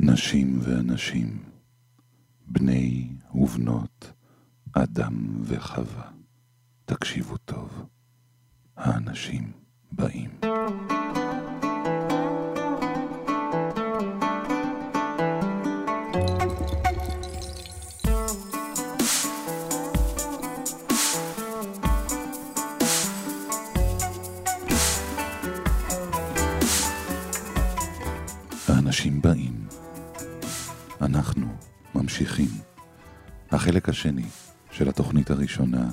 נשים ואנשים, בני ובנות, אדם וחווה. תקשיבו טוב, האנשים באים. החלק השני של התוכנית הראשונה,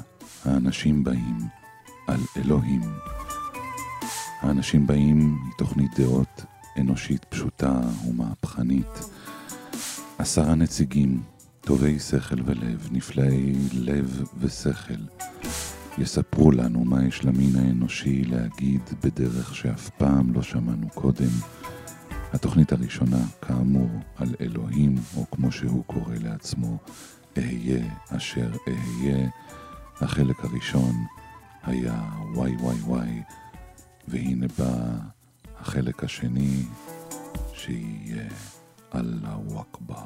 האנשים באים על אלוהים. האנשים באים היא תוכנית דעות אנושית פשוטה ומהפכנית. עשרה נציגים, טובי שכל ולב, נפלאי לב ושכל, יספרו לנו מה יש למין האנושי להגיד בדרך שאף פעם לא שמענו קודם. התוכנית הראשונה, כאמור, על אלוהים, או כמו שהוא קורא לעצמו, אהיה אשר אהיה. החלק הראשון היה וואי וואי וואי, והנה בא החלק השני, שיהיה אללהו אכבר.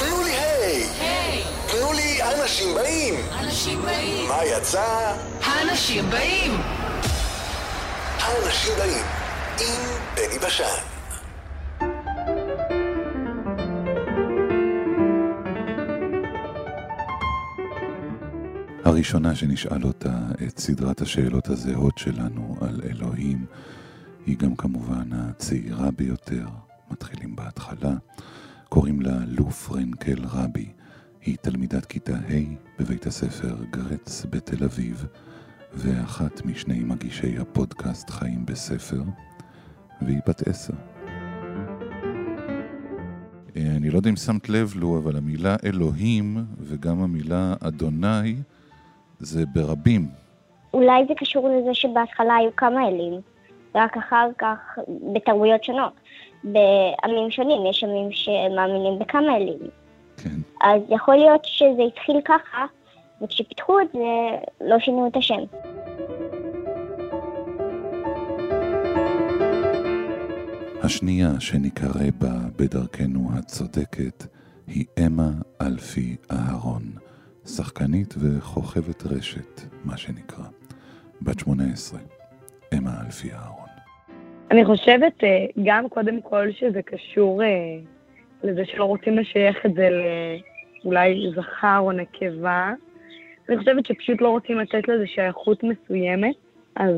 תנו לי היי! היי! תנו לי אנשים באים! אנשים באים! מה יצא? האנשים באים! האנשים באים עם בני בשן. הראשונה שנשאל אותה את סדרת השאלות הזהות שלנו על אלוהים, היא גם כמובן הצעירה ביותר, מתחילים בהתחלה, קוראים לה לו פרנקל רבי. היא תלמידת כיתה ה' בבית הספר גרץ בתל אביב, ואחת משני מגישי הפודקאסט חיים בספר, והיא בת עשר. אה, אני לא יודע אם שמת לב לו, אבל המילה אלוהים וגם המילה אדוני זה ברבים. אולי זה קשור לזה שבהתחלה היו כמה אלים, ורק אחר כך בתרבויות שונות. בעמים שונים יש עמים שמאמינים בכמה אלים. כן. אז יכול להיות שזה התחיל ככה, וכשפיתחו את זה לא שינו את השם. השנייה שניקרא בה בדרכנו הצודקת היא אמה אלפי אהרון, שחקנית וכוכבת רשת, מה שנקרא. בת 18, אמה אלפי אהרון. אני חושבת אה, גם קודם כל שזה קשור אה, לזה שלא רוצים לשייך את זה לאולי זכר או נקבה. אני חושבת שפשוט לא רוצים לתת לזה שייכות מסוימת, אז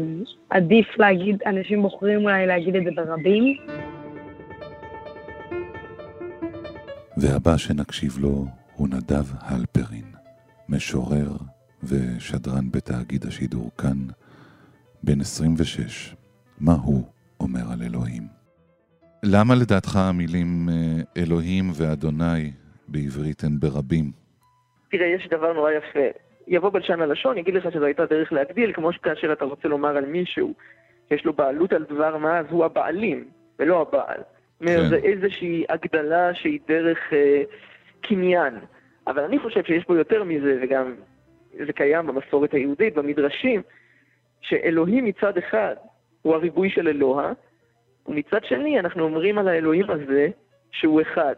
עדיף להגיד, אנשים בוחרים אולי להגיד את זה ברבים. והבא שנקשיב לו הוא נדב הלפרין, משורר ושדרן בתאגיד השידור כאן, בן 26. מה הוא אומר על אלוהים? למה לדעתך המילים אה, אלוהים ואדוני בעברית הן ברבים? תראה, יש דבר נורא יפה. יבוא בלשן הלשון, יגיד לך שזו הייתה דרך להגדיל, כמו שכאשר אתה רוצה לומר על מישהו שיש לו בעלות על דבר מה, אז הוא הבעלים, ולא הבעל. כן. זה איזושהי הגדלה שהיא דרך אה, קניין. אבל אני חושב שיש פה יותר מזה, וגם זה קיים במסורת היהודית, במדרשים, שאלוהים מצד אחד הוא הריבוי של אלוה, ומצד שני אנחנו אומרים על האלוהים הזה שהוא אחד.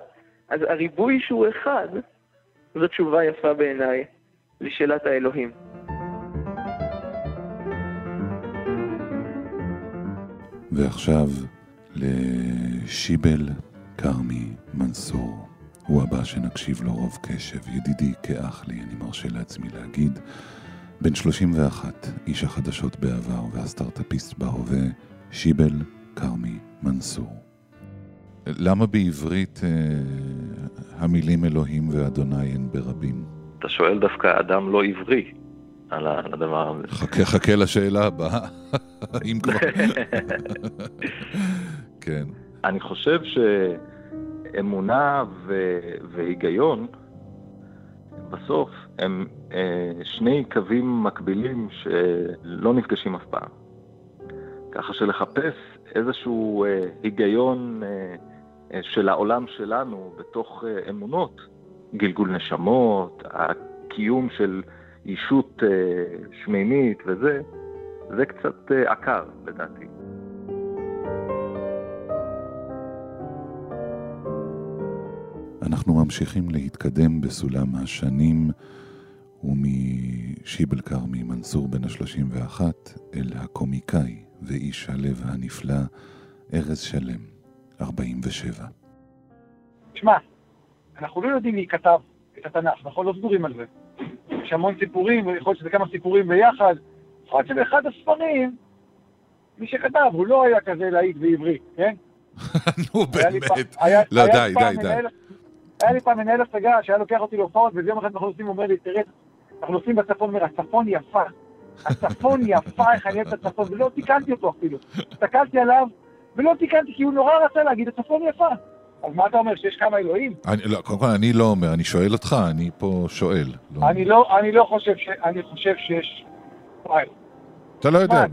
אז הריבוי שהוא אחד, זו תשובה יפה בעיניי לשאלת האלוהים. ועכשיו לשיבל כרמי מנסור. הוא הבא שנקשיב לו רוב קשב, ידידי כאח לי, אני מרשה לעצמי להגיד. בן 31, איש החדשות בעבר והסטארט-אפיסט בהווה, שיבל כרמי מנסור. למה בעברית אה, המילים אלוהים ואדוני הן ברבים? אתה שואל דווקא אדם לא עברי על הדבר הזה. חכה, חכה לשאלה הבאה, אם כבר. כן, אני חושב שאמונה ו- והיגיון, בסוף הם אה, שני קווים מקבילים שלא נפגשים אף פעם. ככה שלחפש איזשהו אה, היגיון אה, אה, של העולם שלנו בתוך אה, אמונות, גלגול נשמות, הקיום של אישות אה, שמימית וזה, זה קצת אה, עקר לדעתי. אנחנו ממשיכים להתקדם בסולם השנים ומשיבל כרמי מנסור בן ה-31 אל הקומיקאי ואיש הלב הנפלא ארז שלם, 47. תשמע, אנחנו לא יודעים מי כתב את התנ"ך, אנחנו לא סגורים על זה. יש המון סיפורים, ויכול להיות שזה כמה סיפורים ביחד. יכול להיות שבאחד הספרים, מי שכתב, הוא לא היה כזה להיט בעברית, כן? נו באמת. לא, די, די, די. היה לי פעם מנהל הצגה שהיה לוקח אותי להופעות, וזה יום אחד אנחנו נוסעים, הוא אומר לי, תראה, אנחנו נוסעים בצפון, אומר, הצפון יפה. הצפון יפה, איך אני אוהב את הצפון, ולא תיקנתי אותו אפילו. הסתכלתי עליו, ולא תיקנתי, כי הוא נורא רצה להגיד, הצפון יפה. אז מה אתה אומר, שיש כמה אלוהים? אני, לא, קודם כל, אני לא אומר, אני שואל אותך, אני פה שואל. לא, אני לא, אני לא חושב ש... אני חושב שיש... אתה לא יודע,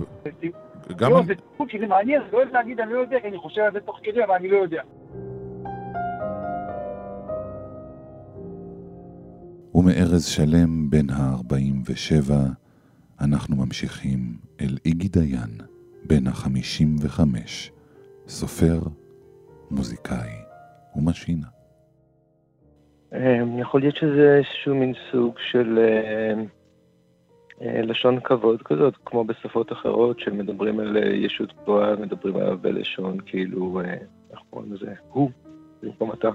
גם... לא, זה טיפול, כי זה מעניין, לא אוהב להגיד, אני לא יודע, כי אני חושב על זה תוך כדי, אבל אני לא יודע. ומארז שלם בן ה-47, אנחנו ממשיכים אל איגי דיין, בן ה-55, סופר, מוזיקאי ומשינה. אמ, יכול להיות שזה איזשהו מין סוג של אה, אה, לשון כבוד כזאת, כמו בשפות אחרות, שמדברים על אה, ישות גבוהה, מדברים עליו בלשון כאילו, אה, איך קוראים לזה? הוא, במקום אתה.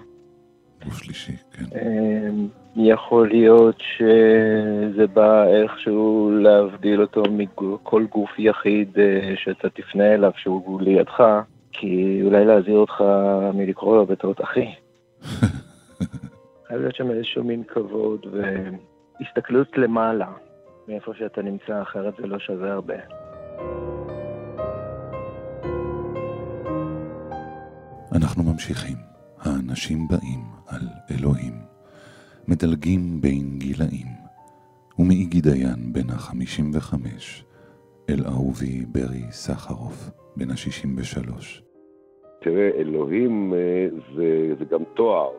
גוף שלישי, כן. אמ, יכול להיות שזה בא איכשהו להבדיל אותו מכל גוף יחיד אה, שאתה תפנה אליו שהוא לידך, כי אולי להזהיר אותך מלקרוא לו בטעות אחי. חייב להיות שם איזשהו מין כבוד והסתכלות למעלה, מאיפה שאתה נמצא, אחרת זה לא שווה הרבה. אנחנו ממשיכים. האנשים באים על אלוהים, מדלגים בין גילאים, ומאיגי דיין בן ה-55 אל אהובי ברי סחרוף בן ה-63. תראה, אלוהים אה, זה, זה גם תואר,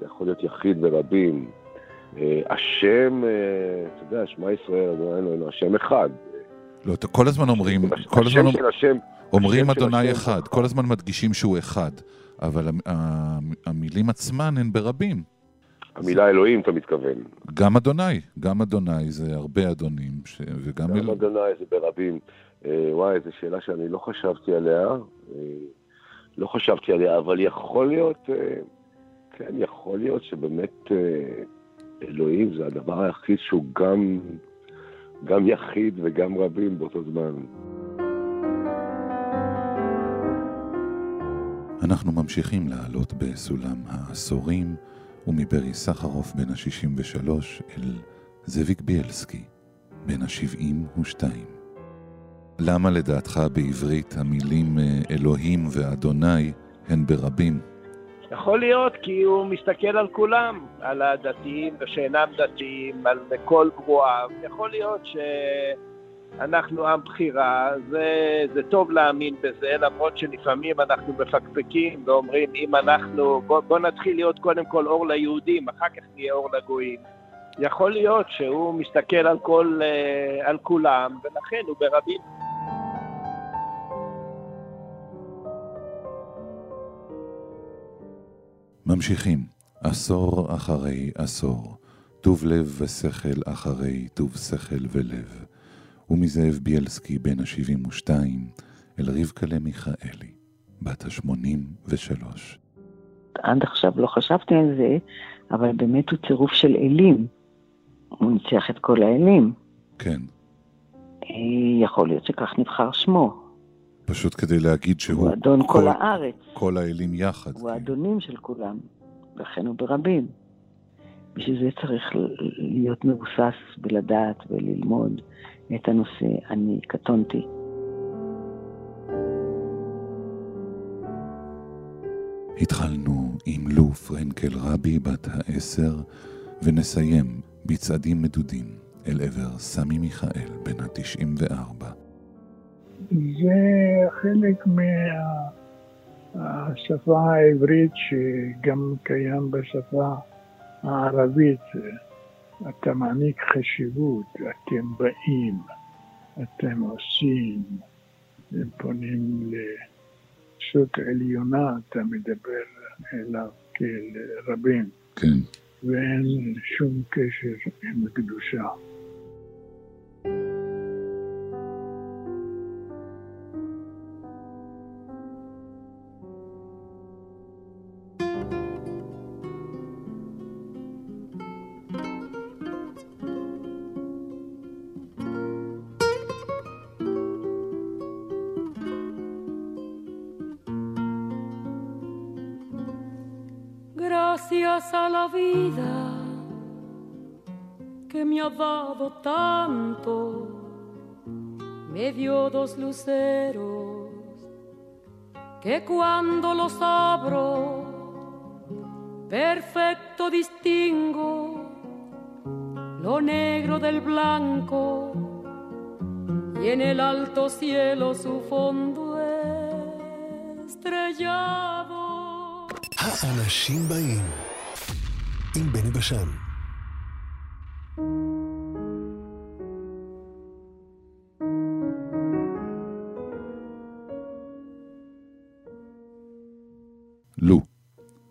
זה יכול להיות יחיד ורבים. אה, השם, אה, אתה יודע, שמע ישראל, אדוני אלוהינו, השם אחד. לא, כל הזמן אומרים, כל הזמן השם אומר- של השם, אומרים אדוני אחד, כל הזמן מדגישים שהוא אחד, אבל המ- המ- המילים עצמן הן ברבים. המילה אלוהים, אתה מתכוון. גם אדוני, גם אדוני זה הרבה אדונים, ש... וגם גם אל... אדוני זה ברבים. אה, וואי, זו שאלה שאני לא חשבתי עליה. אה, לא חשבתי עליה, אבל יכול להיות, אה, כן, יכול להיות שבאמת אה, אלוהים זה הדבר היחיד שהוא גם, גם יחיד וגם רבים באותו זמן. אנחנו ממשיכים לעלות בסולם העשורים, ומברי סחרוף בן ה-63 אל זאביק בילסקי, בן ה-72. למה לדעתך בעברית המילים אה, אלוהים ואדוני הן ברבים? יכול להיות כי הוא מסתכל על כולם, על הדתיים ושאינם דתיים, על כל ברואיו. יכול להיות שאנחנו עם בחירה, זה, זה טוב להאמין בזה, למרות שלפעמים אנחנו מפקפקים ואומרים, אם אנחנו, בוא, בוא נתחיל להיות קודם כל אור ליהודים, אחר כך נהיה אור לגויים. יכול להיות שהוא מסתכל על, כל, אה, על כולם, ולכן הוא ברבים. ממשיכים, עשור אחרי עשור, טוב לב ושכל אחרי טוב שכל ולב, ומזאב בילסקי בן ה-72 אל רבקלה מיכאלי, בת ה-83. עד עכשיו לא חשבתי על זה, אבל באמת הוא צירוף של אלים. הוא ניצח את כל האלים. כן, אה, יכול להיות שכך נבחר שמו. פשוט כדי להגיד שהוא הוא אדון כל הארץ. כל האלים יחד. הוא האדונים של כולם, לכן הוא ברבים. בשביל זה צריך להיות מבוסס ולדעת וללמוד את הנושא. אני קטונתי. התחלנו עם לו פרנקל רבי בת העשר, ונסיים בצעדים מדודים אל עבר סמי מיכאל בן ה-94. זה חלק מהשפה העברית שגם קיים בשפה הערבית. אתה מעניק חשיבות, אתם באים, אתם עושים, הם פונים לשות עליונה, אתה מדבר אליו כאל רבים, כן. ואין שום קשר עם קדושה. Gracias a la vida que me ha dado tanto, me dio dos luceros que cuando los abro, perfecto distingo lo negro del blanco y en el alto cielo su fondo estrellado. האנשים באים עם בני בשן. לו,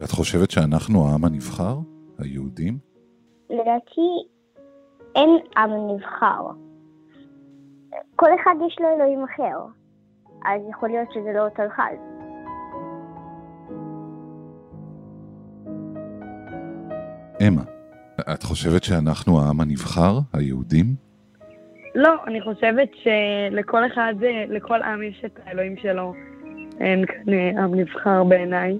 את חושבת שאנחנו העם הנבחר? היהודים? לדעתי אין עם נבחר. כל אחד יש לו אלוהים אחר, אז יכול להיות שזה לא אותו אחד. אמה, את חושבת שאנחנו העם הנבחר? היהודים? לא, אני חושבת שלכל אחד, לכל עם יש את האלוהים שלו. אין כאן אה, עם נבחר בעיניי.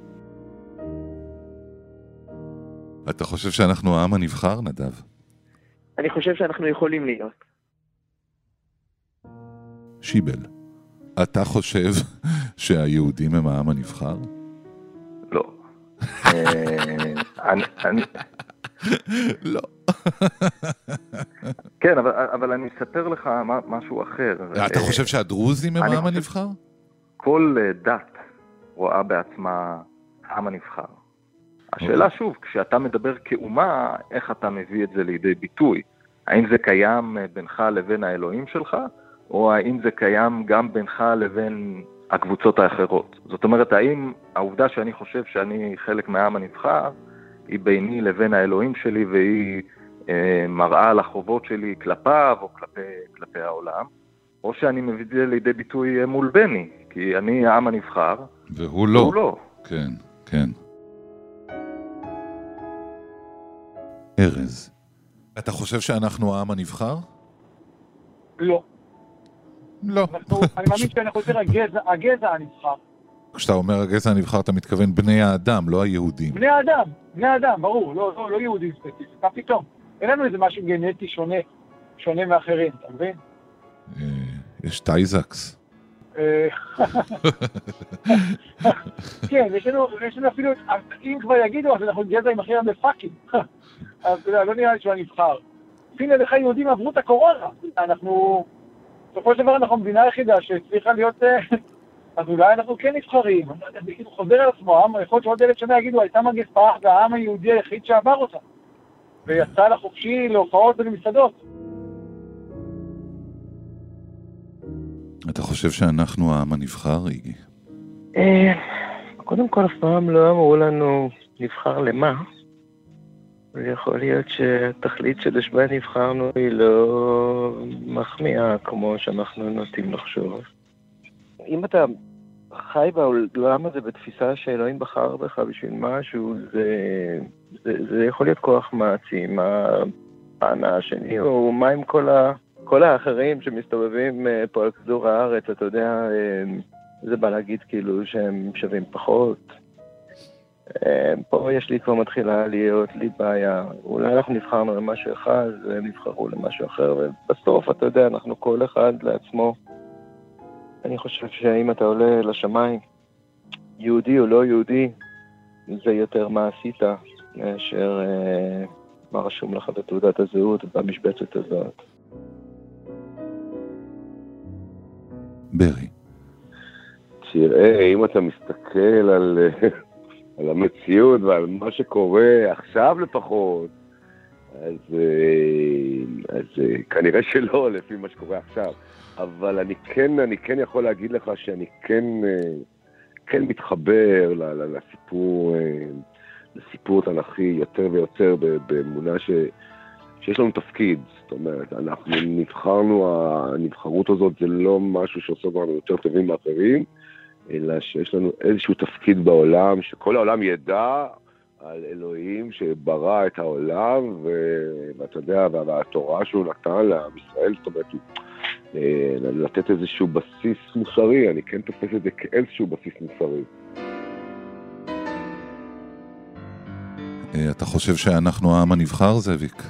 אתה חושב שאנחנו העם הנבחר, נדב? אני חושב שאנחנו יכולים להיות. שיבל, אתה חושב שהיהודים הם העם הנבחר? לא. כן, אבל, אני אספר לך משהו אחר. אתה אה, חושב שהדרוזים הם העם הנבחר? כל אה, דת רואה בעצמה העם הנבחר. השאלה שוב, כשאתה מדבר כאומה, איך אתה מביא את זה לידי ביטוי? האם זה קיים אה, בינך לבין האלוהים שלך, או האם זה קיים גם בינך לבין הקבוצות האחרות? זאת אומרת, האם העובדה שאני חושב שאני חלק מהעם הנבחר, היא ביני לבין האלוהים שלי והיא אה, מראה על החובות שלי כלפיו או כלפי, כלפי העולם, או שאני מביא את זה לידי ביטוי אה, מול בני, כי אני העם הנבחר, והוא לא. והוא לא. כן, כן. ארז, אתה חושב שאנחנו העם הנבחר? לא. לא. אנחנו, אני מאמין שאנחנו יותר הגזע, הגזע הנבחר. כשאתה אומר הגזע הנבחר, אתה מתכוון בני האדם, לא היהודים. בני האדם, בני האדם, ברור, לא, לא, לא יהודים ספציפית, מה פתאום? אין לנו איזה משהו גנטי שונה, שונה מאחרים, אתה מבין? יש טייזקס. אה, כן, יש לנו, יש לנו אפילו, אם כבר יגידו, אז אנחנו גזע עם הכי הרבה פאקים. אז אתה יודע, לא נראה לי שהוא הנבחר. הנה לך יהודים עברו את הקורונה, אנחנו, בסופו של דבר אנחנו המדינה היחידה שהצליחה להיות, אה, אז אולי אנחנו כן נבחרים, אני לא זה כאילו חוזר על עצמו, העם- יכול להיות שעוד אלף שנה יגידו, הייתה מגפה, זה העם היהודי היחיד שעבר אותה, ויצא לחופשי להופעות ולמסעדות. אתה חושב שאנחנו העם הנבחר, איגי? אה, קודם כל, אף פעם לא אמרו לנו נבחר למה. ויכול להיות שהתכלית שלשמה נבחרנו היא לא מחמיאה כמו שאנחנו נוטים לחשוב. אם אתה חי בעולם הזה בתפיסה שאלוהים בחר בך בשביל משהו, זה, זה, זה יכול להיות כוח מעצים. הפן השני הוא מה עם כל, ה, כל האחרים שמסתובבים אה, פה על כדור הארץ, אתה יודע, אה, זה בא להגיד כאילו שהם שווים פחות. אה, פה יש לי כבר מתחילה להיות לי בעיה. אולי אנחנו נבחרנו למשהו אחד והם נבחרו למשהו אחר, ובסוף, אתה יודע, אנחנו כל אחד לעצמו. אני חושב שאם אתה עולה לשמיים, יהודי או לא יהודי, זה יותר מה עשית מאשר אה, מה רשום לך בתעודת הזהות במשבצת הזאת. ברי. תראה, אם אתה מסתכל על, על המציאות ועל מה שקורה עכשיו לפחות, אז, אה, אז אה, כנראה שלא, לפי מה שקורה עכשיו. אבל אני כן, אני כן יכול להגיד לך שאני כן, אה, כן מתחבר לסיפור, לסיפור תנ"כי יותר ויותר באמונה ש, שיש לנו תפקיד. זאת אומרת, אנחנו נבחרנו, הנבחרות הזאת זה לא משהו שעושה אותנו יותר טובים מאחרים, אלא שיש לנו איזשהו תפקיד בעולם, שכל העולם ידע על אלוהים שברא את העולם, ואתה יודע, והתורה שהוא נתן לעם ישראל, זאת אומרת, אה, לתת איזשהו בסיס מוסרי, אני כן תופס את זה כאיזשהו בסיס מוסרי. אה, אתה חושב שאנחנו העם הנבחר, זאביק?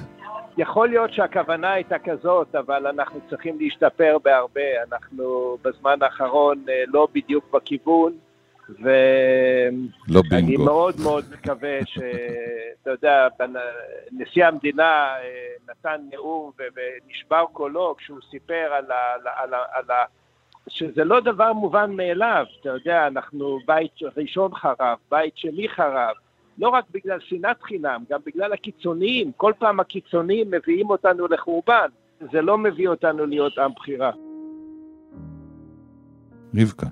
יכול להיות שהכוונה הייתה כזאת, אבל אנחנו צריכים להשתפר בהרבה. אנחנו בזמן האחרון אה, לא בדיוק בכיוון, לא ואני בינגו. מאוד מאוד מקווה שאתה יודע, נשיא המדינה אה, נתן נאום ונשבר קולו כשהוא סיפר על ה... על ה, על ה, על ה שזה לא דבר מובן מאליו, אתה יודע, אנחנו בית ראשון חרב, בית שני חרב, לא רק בגלל שנאת חינם, גם בגלל הקיצוניים, כל פעם הקיצוניים מביאים אותנו לחורבן, זה לא מביא אותנו להיות עם בחירה. רבקה,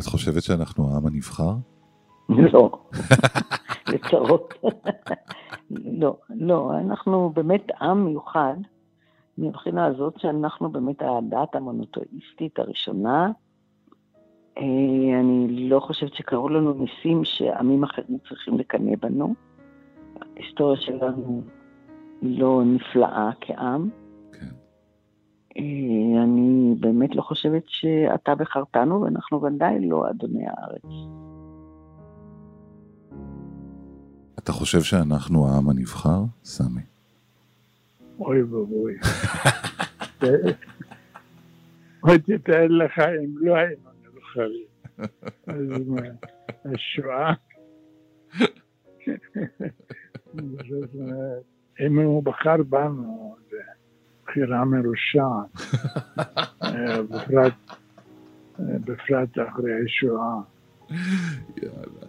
את חושבת שאנחנו העם הנבחר? לא, לצרות. לא, לא, אנחנו באמת עם מיוחד מבחינה הזאת שאנחנו באמת הדת המונותואיסטית הראשונה. אה, אני לא חושבת שקראו לנו ניסים שעמים אחרים צריכים לקנא בנו. ההיסטוריה שלנו לא נפלאה כעם. אה, אני באמת לא חושבת שאתה בחרתנו, ואנחנו ודאי לא אדוני הארץ. אתה חושב שאנחנו העם הנבחר, סמי? אוי ואבוי. עוד תתאר לך אם לא היינו נבחרים. אז השואה? אם הוא בחר בנו, זה בחירה מרושעת. אה, אה, בפרט אחרי השואה. יאללה.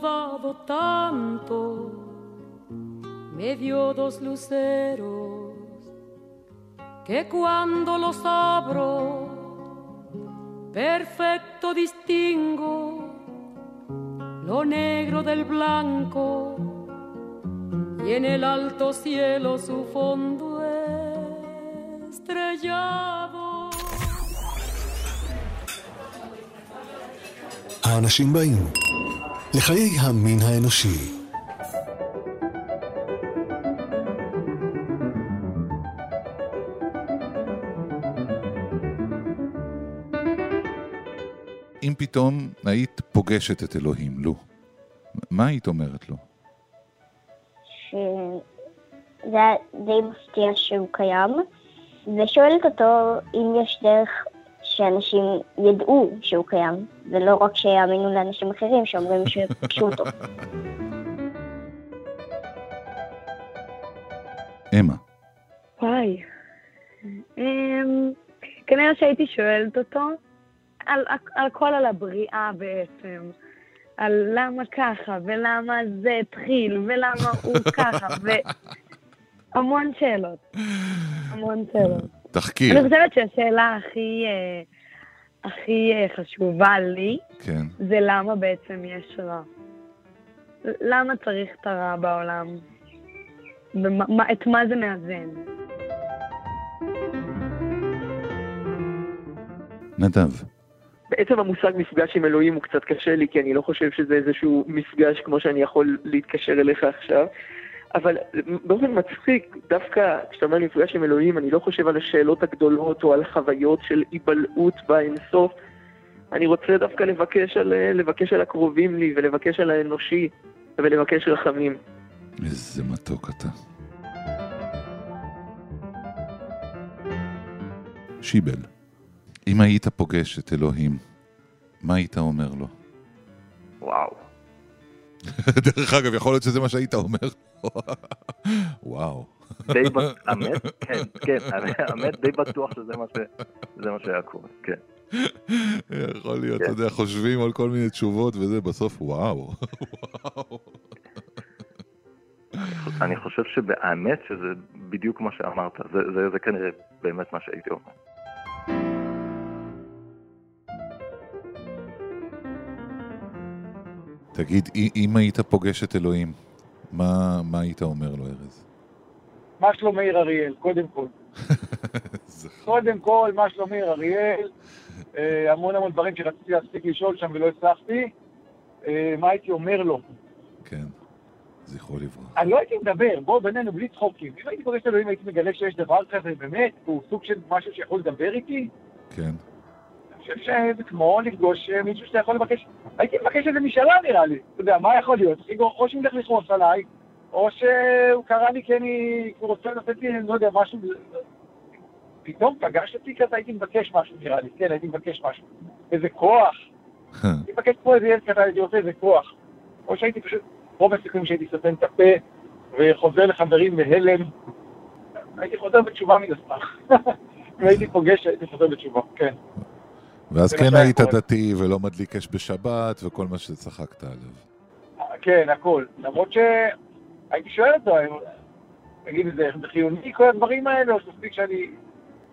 que me ha dado tanto, me dio dos luceros que cuando los abro, perfecto distingo lo negro del blanco y en el alto cielo su fondo estrellado. האנשים באים. לחיי המין האנושי. אם פתאום היית פוגשת את אלוהים, לו, מה היית אומרת לו? שזה די מפתיע שהוא קיים, ושואלת אותו אם יש דרך שאנשים ידעו שהוא קיים, ולא רק שיאמינו לאנשים אחרים שאומרים שפגשו אותו. אמה. וואי. אמ, כנראה שהייתי שואלת אותו על, על הכל על הבריאה בעצם. על למה ככה, ולמה זה התחיל, ולמה הוא ככה, והמון שאלות. המון שאלות. תחקיר. אני חושבת שהשאלה הכי, אה, הכי אה, חשובה לי, כן. זה למה בעצם יש רע. למה צריך את הרע בעולם? ומה, מה- את מה זה מאזן? נדב. בעצם המושג מפגש עם אלוהים הוא קצת קשה לי, כי אני לא חושב שזה איזשהו מפגש כמו שאני יכול להתקשר אליך עכשיו. אבל באופן מצחיק, דווקא כשאתה אומר מפגש עם אלוהים, אני לא חושב על השאלות הגדולות או על חוויות של היבלעות באינסוף. אני רוצה דווקא לבקש על, לבקש על הקרובים לי ולבקש על האנושי ולבקש רחמים. איזה מתוק אתה. שיבל, אם היית פוגש את אלוהים, מה היית אומר לו? וואו. דרך אגב, יכול להיות שזה מה שהיית אומר. וואו. די בטוח, האמת, כן, כן, האמת די בטוח שזה מה שהיה קורה, כן. יכול להיות, כן. אתה יודע, חושבים על כל מיני תשובות וזה, בסוף וואו. אני חושב שהאמת שזה בדיוק מה שאמרת, זה, זה, זה כנראה באמת מה שהייתי אומר. תגיד, אם היית פוגש את אלוהים, מה מה היית אומר לו, ארז? מה שלום מאיר אריאל, קודם כל. קודם כל, מה שלום מאיר אריאל, אה, המון המון דברים שרציתי להספיק לשאול שם ולא הצלחתי. אה, מה הייתי אומר לו? כן, זכרו לברכה. אני לא הייתי מדבר, בואו בינינו, בלי צחוקים. אם הייתי פוגש את אלוהים, הייתי מגלה שיש דבר כזה, באמת, הוא סוג של משהו שיכול לדבר איתי. כן. אני חושב שזה כמו לפגוש אה, מישהו שאתה יכול לבקש, הייתי מבקש איזה משאלה נראה לי. אתה יודע, מה יכול להיות? או שהוא ילך לכעוס עליי, או שהוא קרא לי כי אני, רוצה לתת לי, אני לא יודע, משהו, פתאום פגש אותי כזה, הייתי מבקש משהו נראה לי, כן, הייתי מבקש משהו. איזה כוח. הייתי מבקש פה איזה ילד קטן, הייתי רוצה איזה כוח. או שהייתי פשוט, רוב הסיכויים שהייתי סותם את הפה, וחוזר לחברים בהלם. הייתי חוזר בתשובה מן הסתם. הייתי פוגש, הייתי חוזר בתשובה, כן. ואז כן שהיה היית קורה. דתי ולא מדליק אש בשבת וכל מה שצחקת עליו. כן, הכל. למרות שהייתי שואל אותו, תגיד, זה חיוני כל הדברים האלה, או שמספיק שאני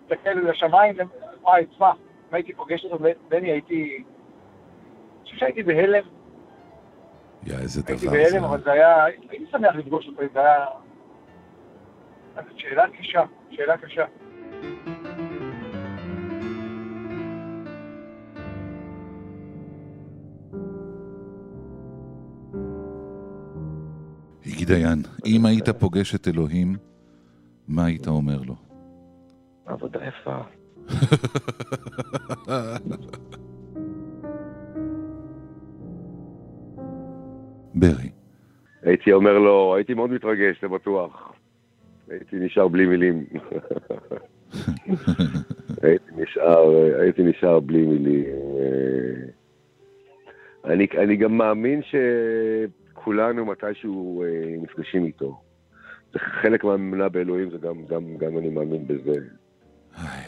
אסתכל לשמיים, וואי, תשמע, אם הייתי פוגש אותו, בני, הייתי... אני חושב שהייתי בהלם, יא, איזה הייתי דבר זה. בהלם, אבל זה היה... הייתי שמח לפגוש אותו, זה היה... שאלה קשה, שאלה קשה. דיין, אם היית פוגש את אלוהים, מה היית אומר לו? עבודה יפה. ברי. הייתי אומר לו, הייתי מאוד מתרגש, זה בטוח. הייתי נשאר בלי מילים. הייתי נשאר, הייתי נשאר בלי מילים. אה, אני, אני גם מאמין שכולנו מתישהו אה, נפגשים איתו. זה חלק מהאמונה באלוהים, זה גם, גם, גם אני מאמין בזה.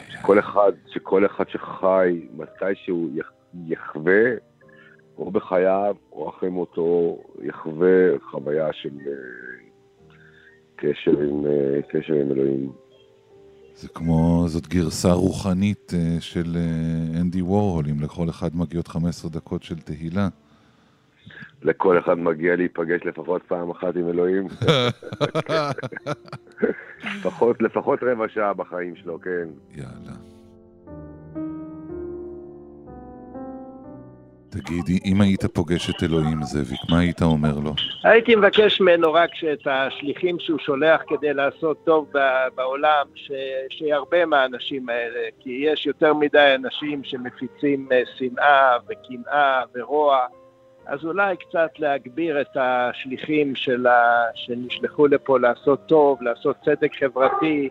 שכל אחד, שכל אחד שחי מתישהו יח- יחווה, או בחייו או אחרי מותו, יחווה חוויה של אה, קשר עם, אה, קשר עם אלוהים. זה כמו, זאת גרסה רוחנית אה, של אנדי וורהול, אם לכל אחד מגיעות 15 דקות של תהילה. לכל אחד מגיע להיפגש לפחות פעם אחת עם אלוהים. לפחות, לפחות רבע שעה בחיים שלו, כן. יאללה. תגידי, אם היית פוגש את אלוהים, זאביק, מה היית אומר לו? הייתי מבקש ממנו רק שאת השליחים שהוא שולח כדי לעשות טוב ב- בעולם, ש- שירבה מהאנשים האלה, כי יש יותר מדי אנשים שמפיצים אה, שנאה וקנאה ורוע, אז אולי קצת להגביר את השליחים של ה... שנשלחו לפה לעשות טוב, לעשות צדק חברתי,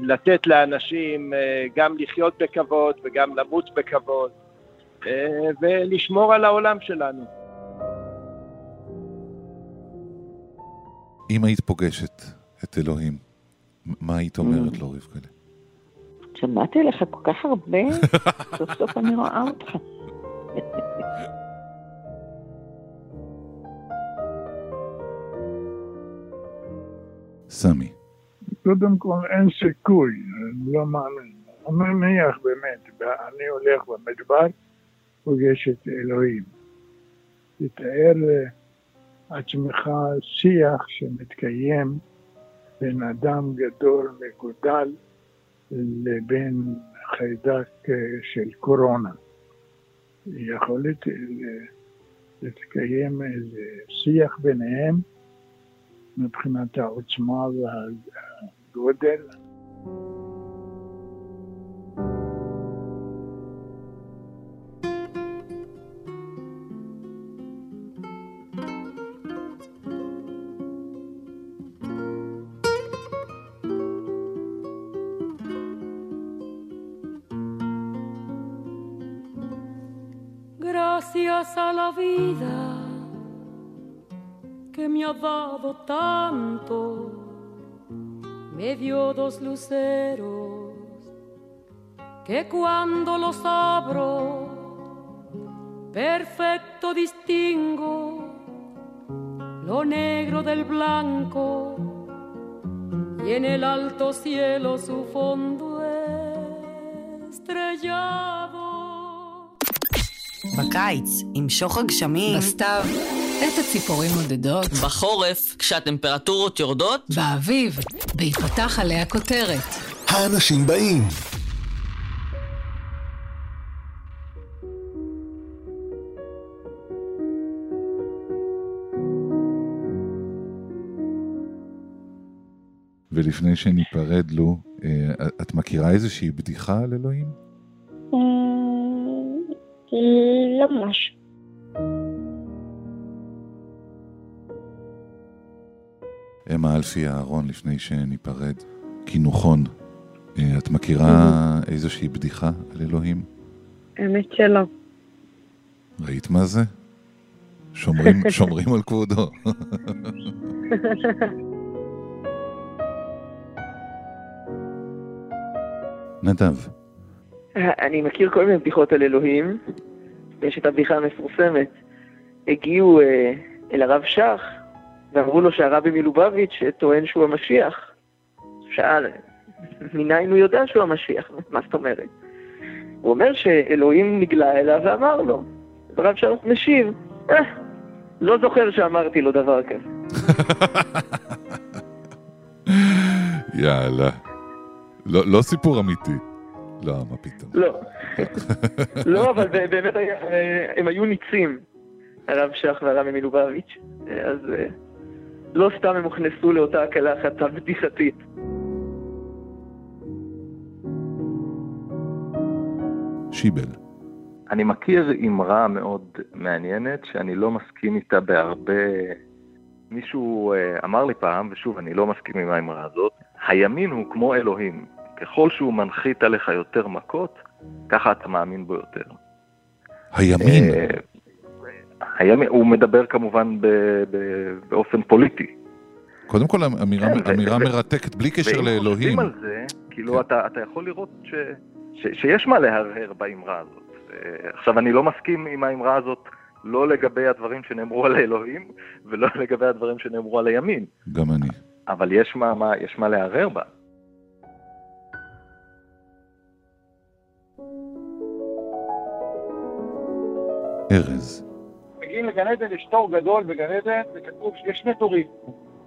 לתת לאנשים אה, גם לחיות בכבוד וגם למות בכבוד, אה, ולשמור על העולם שלנו. אם היית פוגשת את אלוהים, מה היית אומרת לו, רבקלה? שמעתי עליך כל כך הרבה, סוף סוף אני רואה אותך. סמי. קודם כל אין סיכוי, לא מאמין. אני מניח באמת, אני הולך במדבר, פוגש את אלוהים. תתאר לעצמך שיח שמתקיים בין אדם גדול מגודל לבין חיידק אה, של קורונה. יכול לת- ל- להתקיים איזה שיח ביניהם מבחינת העוצמה והגודל. Gracias a la vida que me ha dado tanto, me dio dos luceros que cuando los abro, perfecto distingo lo negro del blanco y en el alto cielo su fondo estrellado. בקיץ, עם שוך הגשמים, בסתיו, את הציפורים מודדות, בחורף, כשהטמפרטורות יורדות, באביב, בהיפתח עליה כותרת. האנשים באים. ולפני שניפרד לו, אה, את מכירה איזושהי בדיחה על אלוהים? לא ממש. אמה אלפי אהרון, לפני שניפרד, קינוחון, אה, את מכירה איזושהי בדיחה על אלוהים? האמת שלא. ראית מה זה? שומרים, שומרים על כבודו. נדב. אני מכיר כל מיני בדיחות על אלוהים. יש את הבדיחה המפורסמת. הגיעו אה, אל הרב שך ואמרו לו שהרבי מלובביץ' טוען שהוא המשיח. שאל, מניין הוא יודע שהוא המשיח? מה זאת אומרת? הוא אומר שאלוהים נגלה אליו ואמר לו. הרב שך משיב, אה, לא זוכר שאמרתי לו דבר כזה. יאללה. לא, לא סיפור אמיתי. לא, מה פתאום. לא. לא, אבל באמת אה, הם היו ניצים, הרב שך והרבי מלובביץ', אז אה, לא סתם הם הוכנסו לאותה הקלחת הבדיחתית. שיבל. אני מכיר אמרה מאוד מעניינת, שאני לא מסכים איתה בהרבה... מישהו אה, אמר לי פעם, ושוב, אני לא מסכים עם האמרה הזאת, הימין הוא כמו אלוהים. ככל שהוא מנחית עליך יותר מכות, ככה אתה מאמין בו יותר. הימין? הימין, הוא מדבר כמובן ב, ב, באופן פוליטי. קודם כל, אמירה, כן, אמירה ו- מרתקת, בלי קשר ואם לאלוהים. חושבים על זה, כאילו אתה, אתה יכול לראות ש, ש, שיש מה להרהר באמרה הזאת. אה, עכשיו, אני לא מסכים עם האמרה הזאת לא לגבי הדברים שנאמרו על האלוהים, ולא לגבי הדברים שנאמרו על הימין, גם אני. אבל יש מה, מה, יש מה להרהר בה. ארז. מגיעים לגן עדן, יש תור גדול בגן עדן, וכתוב שיש שני תורים.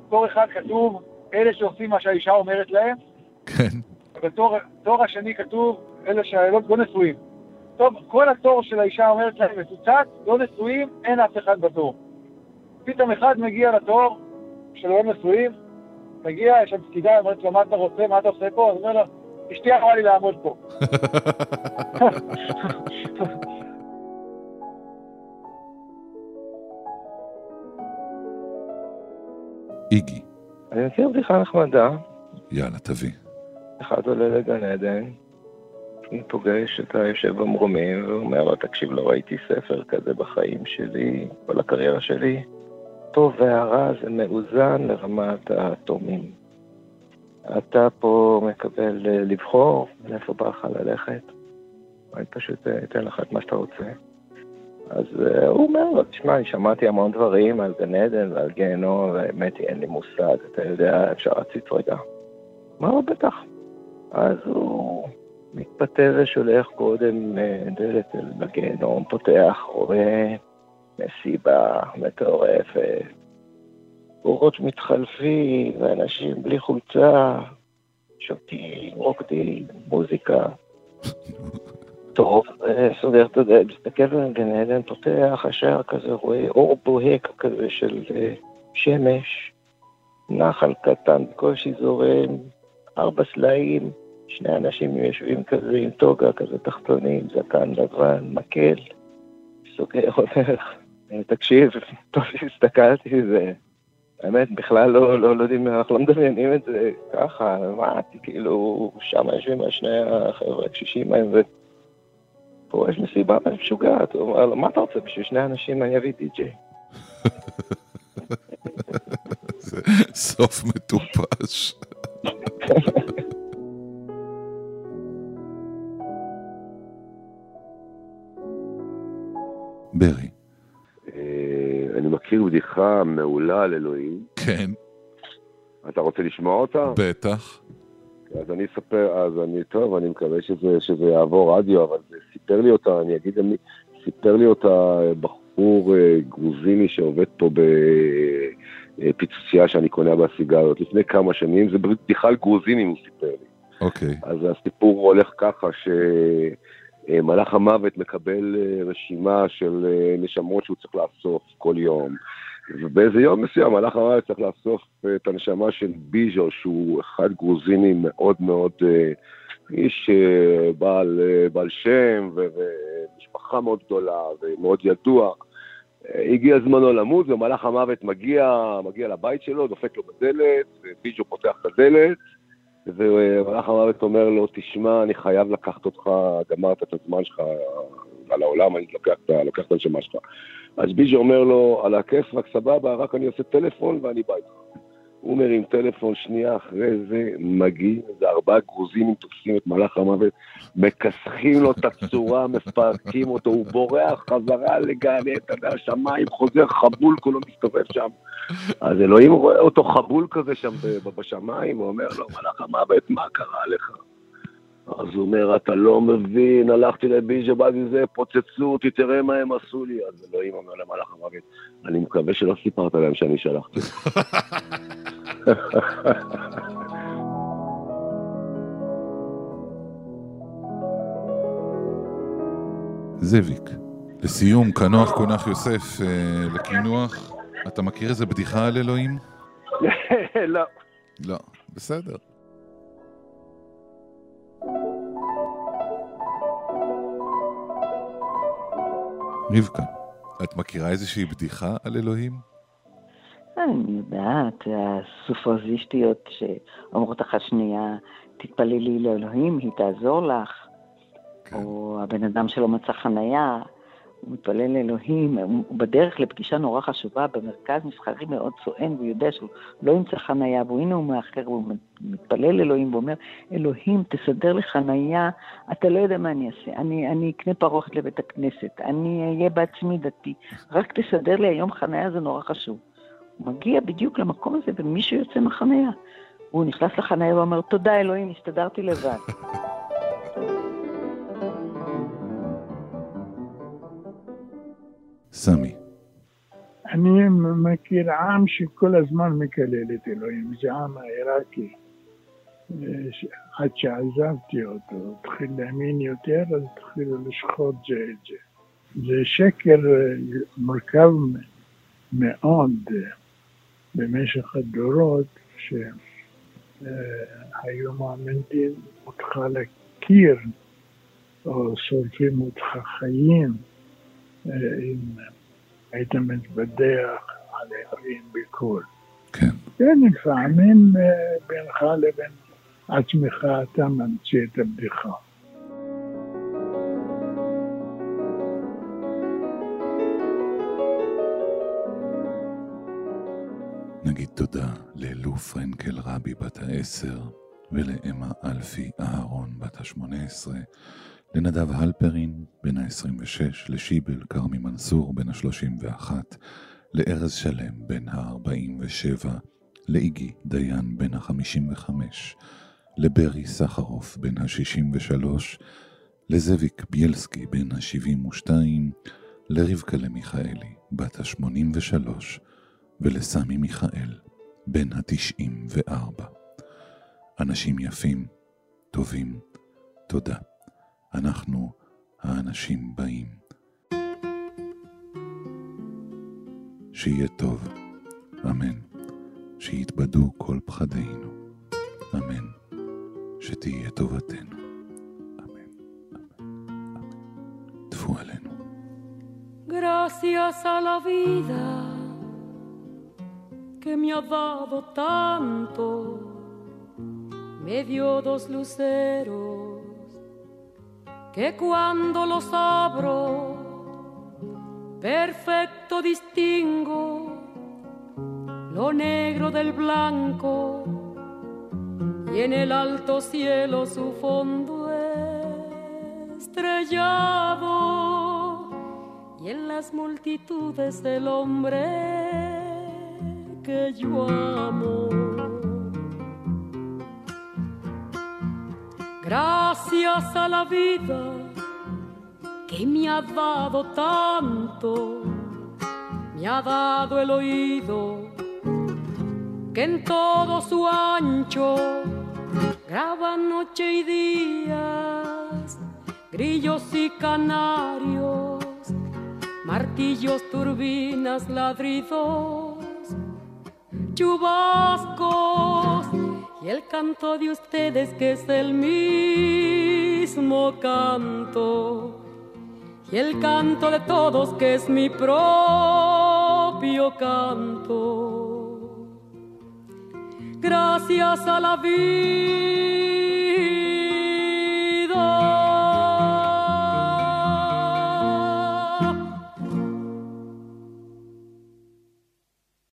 תור אחד כתוב, אלה שעושים מה שהאישה אומרת להם, כן. ובתור תור השני כתוב, אלה שלא לא נשואים. טוב, כל התור של האישה אומרת להם מצוצץ, לא נשואים, אין אף אחד בתור. פתאום אחד מגיע לתור של לא נשואים, מגיע, יש שם פקידה, אומרת לו, מה אתה רוצה, מה אתה עושה פה? אז הוא אומר לו, אשתי אמרה לי לעמוד פה. איגי. אני מכיר בדיחה נחמדה. יאללה, תביא. אחד עולה לגן עדן, הוא פוגש את היושב במרומים, והוא אומר לו, תקשיב, לא ראיתי ספר כזה בחיים שלי, כל הקריירה שלי. טוב והרע זה מאוזן לרמת האטומים. אתה פה מקבל אה, לבחור לאיפה בא לך ללכת. אני פשוט אה, אתן לך את מה שאתה רוצה. אז אה, הוא אומר לו, תשמע, שמעתי המון דברים על גן עדן ועל גיהנום, והאמת היא, אין לי מושג, אתה יודע, אפשר להציץ רגע. אמר לו, בטח. אז הוא מתפטר ושולח קודם אה, דלת אל הגיהנום, פותח, רואה מסיבה מטורפת, אורות מתחלפים, ואנשים בלי חולצה, שותים, רוקדים, מוזיקה. טוב, סוגר את הדלת, מסתכל על גן עדן, פותח, השער כזה, רואה אור בוהק כזה של אה, שמש, נחל קטן בקושי זורם, ארבע סלעים, שני אנשים יושבים כזה עם טוגה כזה תחתונים, זקן לבן, מקל, סוגר הולך. אה, תקשיב, טוב שהסתכלתי, זה... האמת, בכלל לא, לא, לא יודעים, אנחנו לא מדמיינים את זה ככה, מה, כאילו, שם יושבים שני החבר'ה הקשישים ההם, ופה יש מסיבה משוגעת, הוא אומר לו, מה אתה רוצה, בשביל שני אנשים אני אביא די-ג'יי. איזה סוף מטופש. ברי. אה, אני מכיר בדיחה מעולה על אלוהים. כן. אתה רוצה לשמוע אותה? בטח. אז אני אספר, אז אני, טוב, אני מקווה שזה, שזה יעבור רדיו, אבל זה סיפר לי אותה, אני אגיד, אני, סיפר לי אותה בחור אה, גרוזיני שעובד פה בפיצוצייה שאני קונה בה סיגריות לפני כמה שנים, זה על גרוזינים, הוא סיפר לי. אוקיי. אז הסיפור הולך ככה, שמלאך המוות מקבל אה, רשימה של אה, נשמות שהוא צריך לאסוף כל יום. ובאיזה יום מסוים מלאך המוות צריך לאסוף אה, את הנשמה של ביז'ו, שהוא אחד גרוזיני מאוד מאוד, אה, איש אה, בעל, בעל שם ומשפחה מאוד גדולה ומאוד ידוע. הגיע זמנו למות ומלאך המוות מגיע, מגיע לבית שלו, דופק לו בדלת, וביז'ו פותח את הדלת, ומלאך המוות אומר לו, תשמע, אני חייב לקחת אותך, גמרת את הזמן שלך על העולם, אני לוקח, את- הנשמה שלך. אז ביז'ו אומר לו, על הכיף, רק סבבה, רק אני עושה טלפון ואני בא איתך. הוא מרים טלפון, שנייה אחרי זה מגיעים איזה ארבעה גרוזינים תופסים את מלאך המוות, מכסחים לו את הצורה, מפרקים אותו, הוא בורח חזרה לגן עדן השמיים, חוזר חבול, כולו מסתובב שם. אז אלוהים רואה אותו חבול כזה שם בשמיים, הוא אומר לו, מלאך המוות, מה קרה לך? אז הוא אומר, אתה לא מבין, הלכתי לביז'ה, זה, פוצצו אותי, תראה מה הם עשו לי. אז אלוהים אומר למלאך המוות, אני מקווה שלא סיפרת להם שאני שלחתי. אותך." זאביק, לסיום, כנוח קונח יוסף אה, לקינוח. אתה מכיר איזה בדיחה על אלוהים? לא. לא, בסדר. רבקה, את מכירה איזושהי בדיחה על אלוהים? אני יודעת, הסופרזיסטיות שאומרות אחת שנייה, תתפללי לאלוהים, היא תעזור לך. או הבן אדם שלא מצא חנייה, הוא מתפלל לאלוהים, הוא בדרך לפגישה נורא חשובה במרכז מסחרי מאוד סואן, והוא יודע שהוא לא ימצא חנייה, והנה הוא מאחר, והוא מתפלל לאלוהים ואומר, אלוהים, תסדר לי חנייה, אתה לא יודע מה אני אעשה, אני, אני אקנה פרוכת לבית הכנסת, אני אהיה בעצמי דתי, רק תסדר לי היום חנייה, זה נורא חשוב. מגיע בדיוק למקום הזה, ומישהו יוצא מהחנייה. הוא נכנס לחנייה ואומר, תודה אלוהים, הסתדרתי לבד. סמי. אני מכיר עם שכל הזמן מקלל את אלוהים, זה עם העיראקי. אה, עד שעזבתי אותו, התחיל להאמין יותר, אז התחילו לשחוט זה את זה. זה שקר אה, מורכב מאוד במשך הדורות, שהיו מעמידים אותך לקיר, או שורפים אותך חיים, אה, אם היית מתבדח על אלוהים בקול. כן. כן, לפעמים אה, בינך לבין עצמך אתה ממציא את הבדיחה. נגיד תודה לאלו פרנקל רבי בת העשר ולאמה אלפי אהרון בת השמונה עשרה, לנדב הלפרין בן ה-26, לשיבל כרמי מנסור בן ה-31, לארז שלם בן ה-47, לאיגי דיין בן ה-55, לברי סחרוף בן ה-63, לזאביק ביילסקי בן ה-72, לרבקה מיכאלי בת ה-83, ולסמי מיכאל, בן ה-94. אנשים יפים, טובים, תודה. אנחנו האנשים באים. שיהיה טוב, אמן. שיתבדו כל פחדינו, אמן. שתהיה טובתנו, אמן, אמן. Gracias a la vida que me ha dado tanto, me dio dos luceros que cuando los abro, perfecto distingo lo negro del blanco y en el alto cielo su fondo estrellado y en las multitudes el hombre que yo amo. Gracias a la vida que me ha dado tanto, me ha dado el oído que en todo su ancho graba noche y días, grillos y canarios, martillos, turbinas, ladridos, chubascos y el canto de ustedes que es el mismo canto y el canto de todos que es mi propio canto. Gracias a la vida